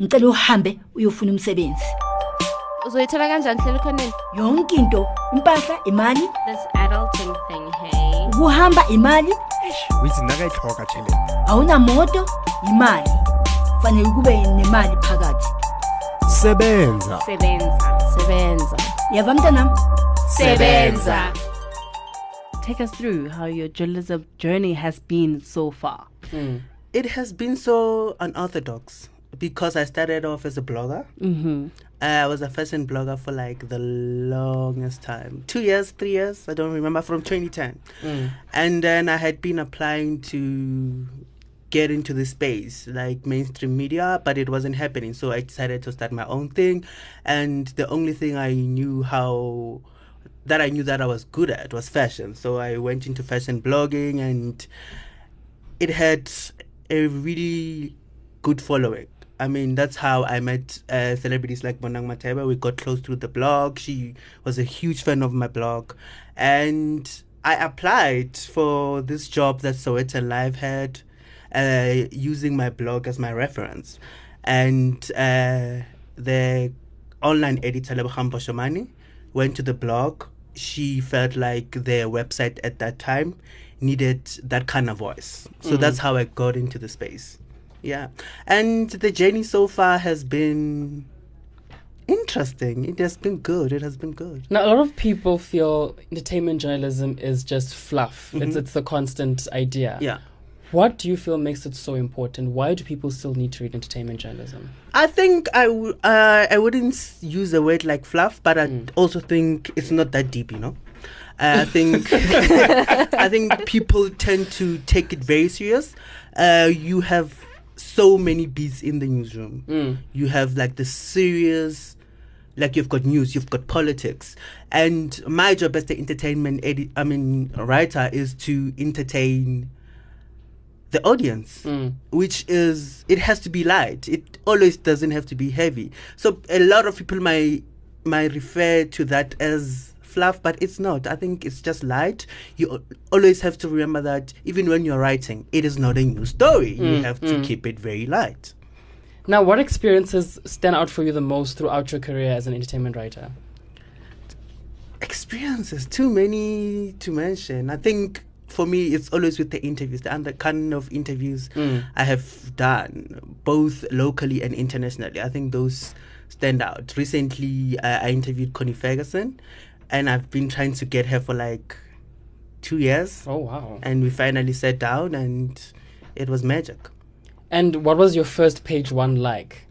ngicela uhambe uyofuna umsebenzi. Uzoyithola kanjani hlela khoneni? Yonke into impahla imali. This adulting thing hey. Ukuhamba imali. Withi nakayitlhoga tšhelete awunamoto imali. Fanele kube nemali phakathi. Sebenza. Sebenza. Sebenza. Yava mntanam? Sebenza. Take us through how your journalism journey has been so far. Hmm. It has been so unorthodox because I started off as a blogger. Mm-hmm. I was a fashion blogger for like the longest time two years, three years, I don't remember, from 2010. And then I had been applying to get into the space, like mainstream media, but it wasn't happening. So I decided to start my own thing. And the only thing I knew how that I knew that I was good at was fashion. So I went into fashion blogging and it had a really good following. I mean, that's how I met uh, celebrities like Bonang Matheba. We got close through the blog. She was a huge fan of my blog. And I applied for this job that Sowetan Live had uh, using my blog as my reference. And uh, the online editor, Lebogang Boshomani, went to the blog. She felt like their website at that time needed that kind of voice. So that's how I got into the space. Yeah. And the journey so far has been interesting. It has been good. It has been good. Now, a lot of people feel entertainment journalism is just fluff. It's it's the constant idea. Yeah. What do you feel makes it so important? Why do people still need to read entertainment journalism? I think I w- uh, I wouldn't use a word like fluff, but I also think it's not that deep, you know. Uh, I think I think people tend to take it very serious. Uh, you have so many beats in the newsroom. Mm. You have like the serious, like you've got news, you've got politics, and my job as the entertainment edi- I mean writer is to entertain the audience Mm. which is it has to be light it always doesn't have to be heavy so a lot of people might might refer to that as fluff but it's not. I think it's just light. You always have to remember that even when you're writing it is not a new story. You Mm, have to mm. keep it very light. Now, what experiences stand out for you the most throughout your career as an entertainment writer? experiences? Too many to mention. I think for me it's always with the interviews the other kind of interviews Mm. i have done both locally and internationally. I think those stand out. Recently uh, i interviewed connie ferguson and i've been trying to get her for like two years Oh, wow. and we finally sat down and it was magic And what was your first page one like?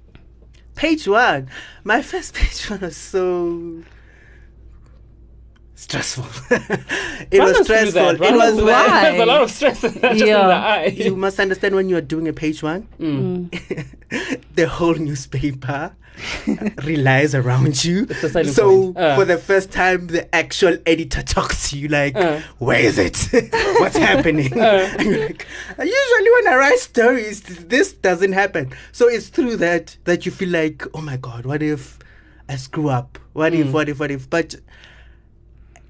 page one my first page one was so stressful it Run was stressful that. It was. Why? There's a lot of stress in that, in Yeah. the eye. you must understand when you are doing a page one Mm. the whole newspaper relies around you It's a selling so. Uh. for the first time the actual editor talks to you like Uh. where is it what's happening Uh. and you're like usually when i write stories this doesn't happen so it's through that that you feel like oh my god what if i screw up what if Mm. what if what if but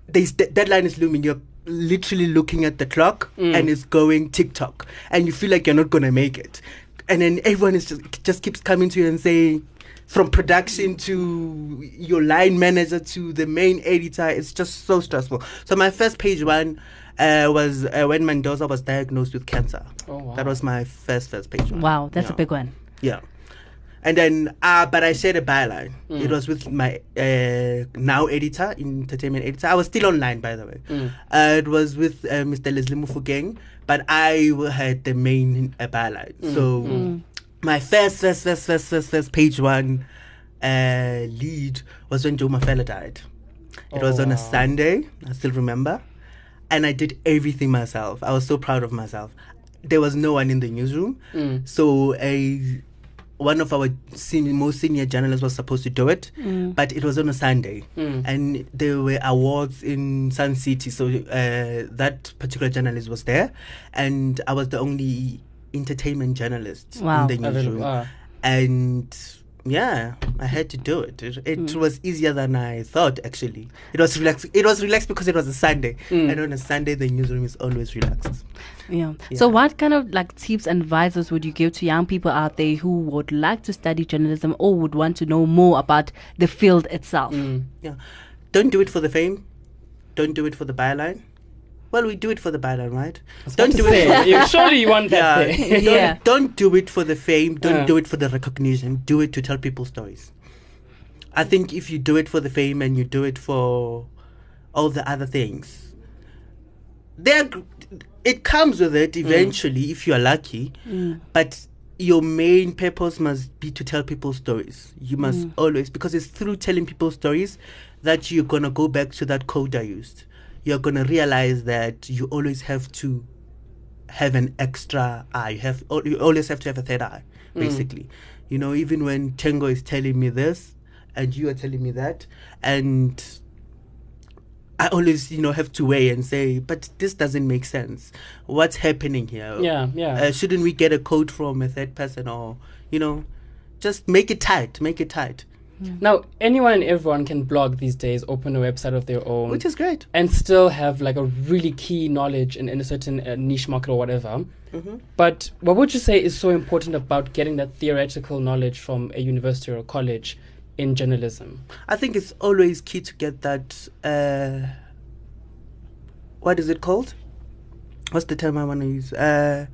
this de- deadline is looming you're literally looking at the clock Mm. and it's going tiktok and you feel like you're not gonna make it and then everyone is just just keeps coming to you and saying from production to your line manager to the main editor it's just so stressful so my first page one uh, was uh, when Mandoza was diagnosed with cancer Oh, wow. that was my first first page one Wow, that's a big one. yeah. And then, uh, but I shared a byline. Mm. It was with my uh, now editor, entertainment editor. I was still online, by the way. Mm. Uh, it was with uh, Mr. Leslie Mofokeng, but I had the main uh, byline. Mm. So my first, first, first, first, first, first page one uh, lead was when Joe Mafela died. It was Oh, on a. Sunday. I still remember, and I did everything myself. I was so proud of myself. There was no one in the newsroom. Mm. So a one of our senior, most senior journalists was supposed to do it, but it was on a Sunday, Mm. and there were awards in Sun City. So uh, that particular journalist was there, and I was the only entertainment journalist Wow. in the newsroom. Ah. And Yeah, I had to do it. It, it hmm. was easier than I thought. Actually, it was relaxed. It was relaxed because it was a Sunday, hmm. and on a Sunday the newsroom is always relaxed. Yeah. So, what kind of like tips and advices would you give to young people out there who would like to study journalism or would want to know more about the field itself? Hmm. Yeah, don't do it for the fame. Don't do it for the byline. Well, we do it for the byline, right? Don't do it. you- surely you want Yeah, that there. don't, Yeah. don't do it for the fame. Don't Yeah. do it for the recognition. Do it to tell people stories. I think if you do it for the fame and you do it for all the other things, there it comes with it mm. eventually if you are lucky. Mm. But your main purpose must be to tell people stories. You must mm. always because it's through telling people stories that you're gonna go back to that code I used. You're gonna realize that you always have to have an extra eye. You have you always have to have a third eye, basically. You know, even when Tango is telling me this, and you are telling me that, and I always, you know, have to weigh and say, but this doesn't make sense. What's happening here? Yeah, yeah. Uh, shouldn't we get a code from a third person, or you know, just make it tight, make it tight, Now, anyone and everyone can blog these days, open a website of their own, which is great. and still have like a really key knowledge in, in a certain uh, niche market or whatever. Mhm. But what would you say is so important about getting that theoretical knowledge from a university or a college in journalism? I think it's always key to get that. Uh, what is it called? What's the term I want to use? Uh,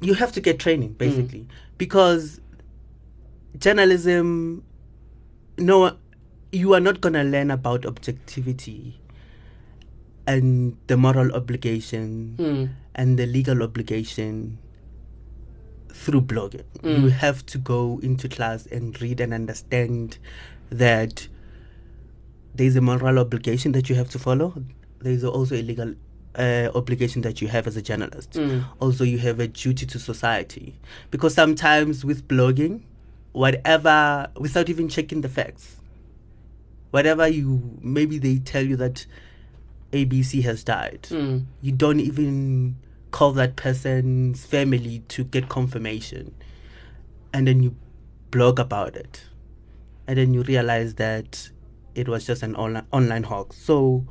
you have to get training basically because journalism. No, you are not gonna learn about objectivity and the moral obligation Mm. and the legal obligation through blogging. Mm. You have to go into class and read and understand that there's a moral obligation that you have to follow. There's also a legal uh, obligation that you have as a journalist. Mm. Also, you have a duty to society. Because sometimes with blogging, whatever, without even checking the facts, whatever you, maybe they tell you that ABC has died. Mm. you don't even call that person's family to get confirmation. And then you blog about it. And then you realize that it was just an online online hoax so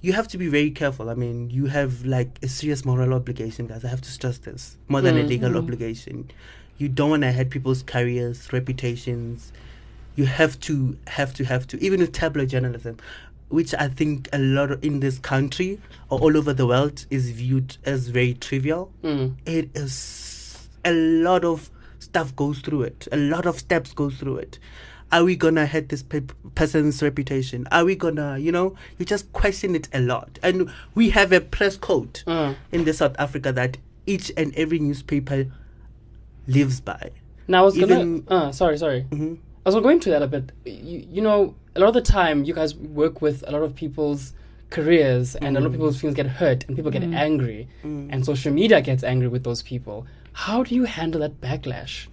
you have to be very careful. I mean you have like a serious moral obligation guys. I have to stress this more than a Mm. legal obligation you don't want to hurt people's careers reputations. You have to have to have to. Even with tabloid journalism which i think a lot in this country or all over the world is viewed as very trivial Mm. it is a lot of stuff goes through it. A lot of steps goes through it. Are we gonna hurt this pe- person's reputation? Are we gonna you know you just question it a lot. And we have a press code Mm. in the south africa that each and every newspaper lives by Now I was Even- gonna. Uh, sorry, sorry. hmm I was gonna go into that a bit. You, you know, a lot of the time, you guys work with a lot of people's careers, and a lot of people's feelings get hurt, and people get angry, and social media gets angry with those people. How do you handle that backlash?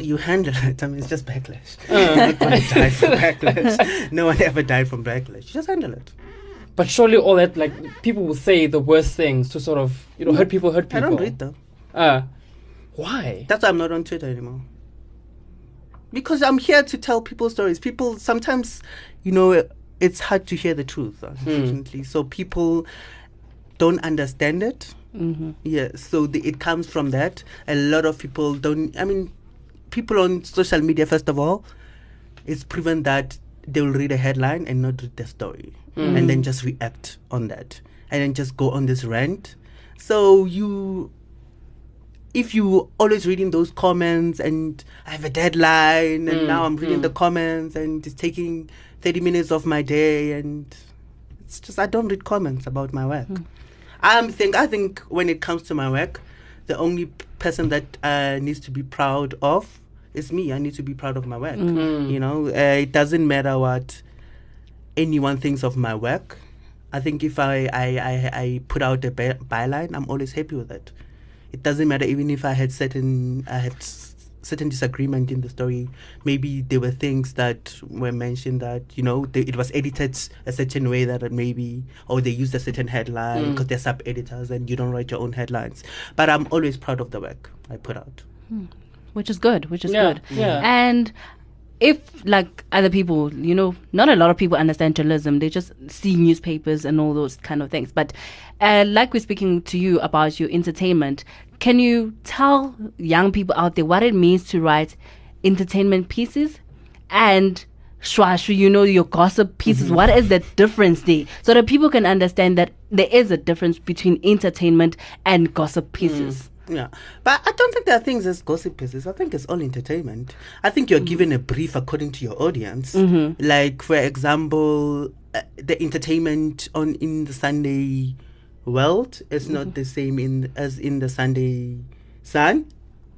you handle it. I mean, it's just backlash. Uh. You're not gonna die from backlash. no one ever died from backlash. You just handle it. But surely all that, like, people will say the worst things to sort of, you know, hurt people, hurt people I don't read them. Uh, why? That's why I'm not on Twitter anymore. Because I'm here to tell people stories. People sometimes, you know, it's hard to hear the truth, unfortunately. So people don't understand it. Mm-hmm. Yeah, so the, it comes from that. A lot of people don't. I mean, people on social media, first of all, it's proven that they will read a headline and not read the story, and then just react on that, and then just go on this rant. So you, if you always reading those comments, and I have a deadline, and Mm, now I'm reading mm. the comments, and it's taking thirty minutes of my day, and it's just I don't read comments about my work. I think I think when it comes to my work, the only person that uh, needs to be proud of is me. I need to be proud of my work. Mm. You know, uh, it doesn't matter what anyone thinks of my work. I think if I I, I, I put out a by- byline, I'm always happy with it. It doesn't matter even if I had certain I had certain disagreement in the story. Maybe there were things that were mentioned that you know they, it was edited a certain way that maybe or they used a certain headline Mm. because they're sub editors and you don't write your own headlines. But I'm always proud of the work I put out. which is good, which is Yeah, good. yeah. And if like other people, you know, not a lot of people understand journalism. They just see newspapers and all those kind of things. But uh, like we're speaking to you about your entertainment, can you tell young people out there what it means to write entertainment pieces and Shwashwi, you know, your gossip pieces? What is the difference there? So that people can understand that there is a difference between entertainment and gossip pieces. Yeah, but I don't think there are things as gossip pieces. I think it's all entertainment. I think you're mm. given a brief according to your audience. Mm-hmm. Like, for example, uh, the entertainment on in the Sunday world is mm-hmm. not the same in as in the Sunday Sun.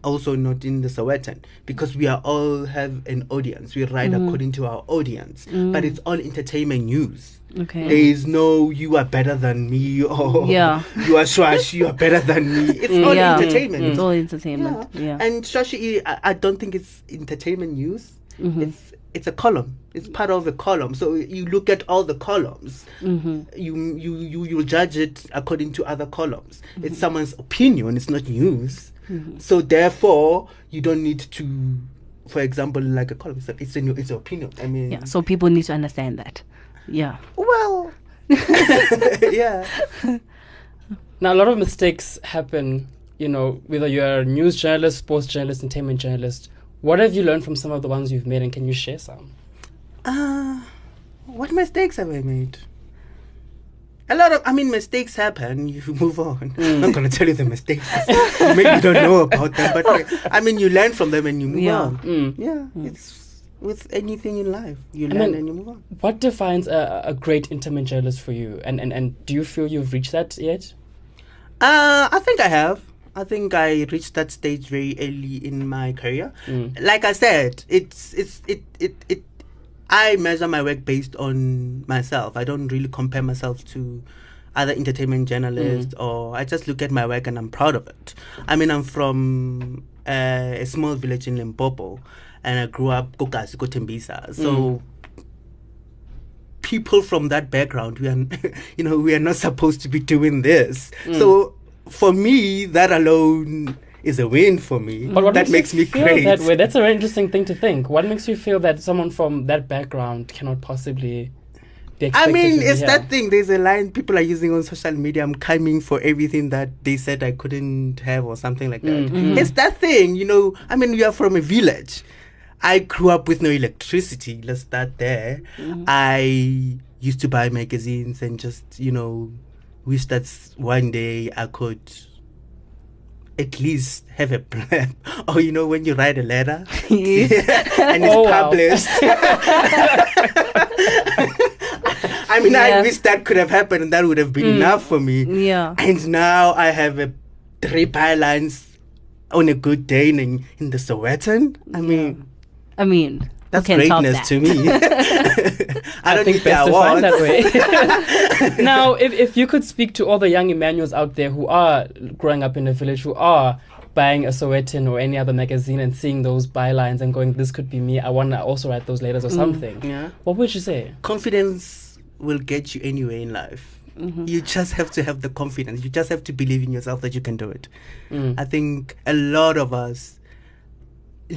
Also, not in the Sowetan because we are all have an audience. We write according to our audience, but it's all entertainment news. Okay. There is no you are better than me or Yeah. you are Shwash, you are better than me. It's all Yeah. entertainment. It's all entertainment. Yeah. And Shwashwi, I, I don't think it's entertainment news. Mm-hmm. It's it's a column. It's part of a column. So you look at all the columns. Mm-hmm. You you you you judge it according to other columns. Mm-hmm. It's someone's opinion. It's not news. So therefore, you don't need to. For example, like a column, it's, a, it's a new, it's an opinion. I mean, yeah. So people need to understand that. Yeah. well, yeah. Now, a lot of mistakes happen, you know, whether you're a news journalist, sports journalist, entertainment journalist. What have you learned from some of the ones you've made, and can you share some? Uh, what mistakes have I made? A lot of, I mean, mistakes happen. You move on. I'm not gonna tell you the mistakes. Maybe you don't know about them, but I mean, you learn from them and you move Yeah. on. Mm. Yeah, it's with anything in life. You And learn then- and you move on. What defines a, a great journalist for you? And, and, and do you feel you've reached that yet? Uh, I think I have. I think I reached that stage very early in my career. Mm. Like I said, it's it's it it it. I measure my work based on myself. I don't really compare myself to other entertainment journalists, mm. or I just look at my work and I'm proud of it. I mean, I'm from uh, a small village in Limpopo, and I grew up Kokasi Kotembisa. So mm. people from that background we are you know we are not supposed to be doing this mm. so for me that alone is a win for me But what that makes you me feel great that way? That's a very interesting thing to think. What makes you feel that someone from that background cannot possibly I mean, it's that thing. There's a line people are using on social media. I'm coming for everything that they said I couldn't have, or something like that. Mm. It's that thing, you know. I mean, we are from a village. I grew up with no electricity. Let's start there. Mm-hmm. I used to buy magazines and just, you know, wish that one day I could at least have a plan. or oh, you know, when you write a letter and it's Oh, wow. published. I mean, I wish that could have happened and that would have been mm. enough for me. Yeah. And now I have a three bylines on a good day in, in the Sowetan. I mean, I mean, that's can greatness that? to me. I don't think need the best defined awards. that way. now, if, if you could speak to all the young Emmanuels out there who are growing up in a village, who are buying a Sowetan or any other magazine and seeing those bylines and going, this could be me, I want to also write those letters or something, Yeah. what would you say? Confidence will get you anywhere in life. You just have to have the confidence. You just have to believe in yourself that you can do it. Mm. I think a lot of us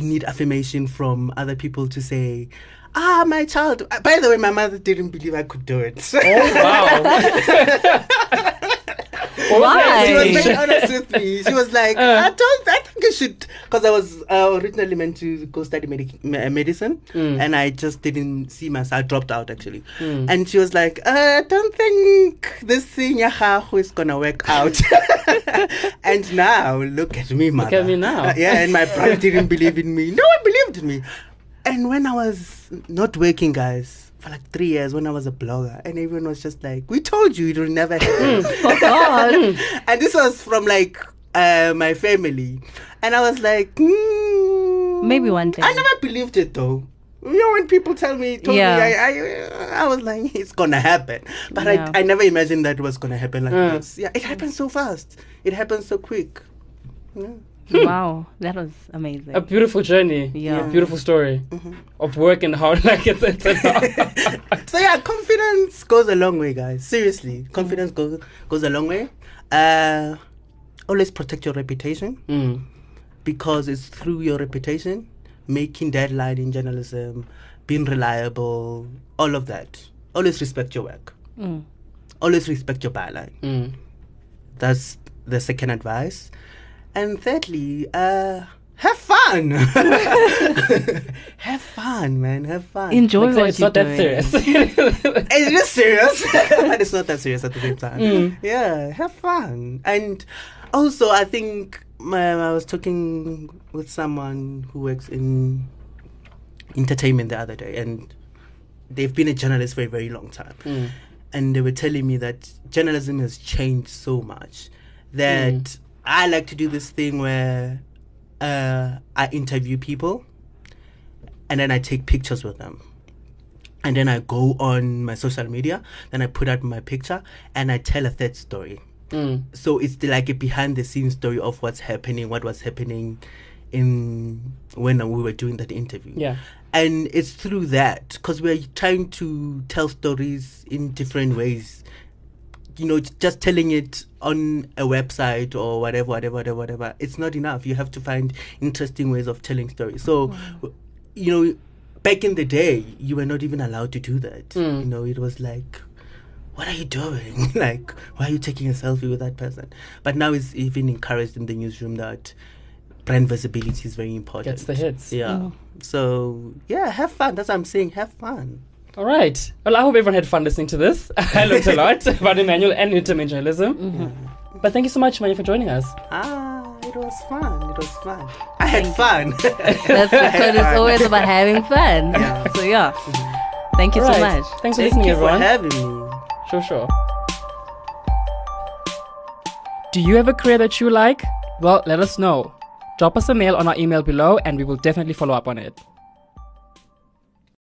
need affirmation from other people to say, Ah, my child. uh, By the way, my mother didn't believe I could do it. Oh, wow. Why? she was very honest with me. She was like, Uh. I don't, I think I should, because I was uh, originally meant to go study medic- me- uh, medicine, Mm. and I just didn't see myself. I dropped out actually, Mm. and she was like, uh, I don't think this thing yahahu is gonna work out. and now look at me, mother. Look at me now. Uh, yeah, and my brother didn't believe in me. No one believed in me. And when I was not working, guys. For like three years, when I was a blogger, and everyone was just like, "We told you it will never happen." Oh, God. and this was from like uh, my family, and I was like, mm, Maybe one day. I never believed it though. You know, when people tell me, told Yeah. me, I, I, I was like, it's gonna happen, but Yeah. I, I never imagined that it was gonna happen like Mm. this. Yeah, it happened so fast. It happened so quick. Yeah. wow. That was amazing. A beautiful journey, Yeah. a beautiful story of work and how like it's, it's a, so yeah, confidence goes a long way, guys. Seriously, confidence goes goes a long way. Uh, always protect your reputation. mm. Because it's through your reputation, making deadline in journalism, being reliable, all of that. Always respect your work. Mm. Always respect your byline. Mm. That's the second advice. And thirdly, uh, have fun. have fun, man. Have fun. Enjoy Like, what it's you're not that doing. serious. it is serious, but it's not that serious at the same time. Mm. Yeah, have fun. And also, I think I was talking with someone who works in entertainment the other day, and they've been a journalist for a very long time. Mm. And they were telling me that journalism has changed so much that Mm. I like to do this thing where uh, I interview people and then I take pictures with them. And then I go on my social media, then I put out my picture and I tell a third story. Mm. So it's the, like a behind the scenes story of what's happening, what was happening in when we were doing that interview. Yeah. And it's through that because we're trying to tell stories in different ways. You know, just telling it on a website or whatever, whatever, whatever, whatever. It's not enough. You have to find interesting ways of telling stories. So, you know, back in the day, you were not even allowed to do that. Mm. You know, it was like, what are you doing? like, why are you taking a selfie with that person? But now it's even encouraged in the newsroom that brand visibility is very important. Gets the hits. Yeah. So yeah, have fun. That's what I'm saying. Have fun. All right. Well, I hope everyone had fun listening to this. I learned a lot about Emmanuel and entertainment journalism. Mm-hmm. But thank you so much, Emmanuel, for joining us. Ah, it was fun. It was fun. I had fun. That's because it's always about having fun. So yeah. Thank you All so right. much. Thanks for Thank listening, you for having me. Sure, sure. Do you have a career that you like? Well, let us know. Drop us a mail on our email below and we will definitely follow up on it.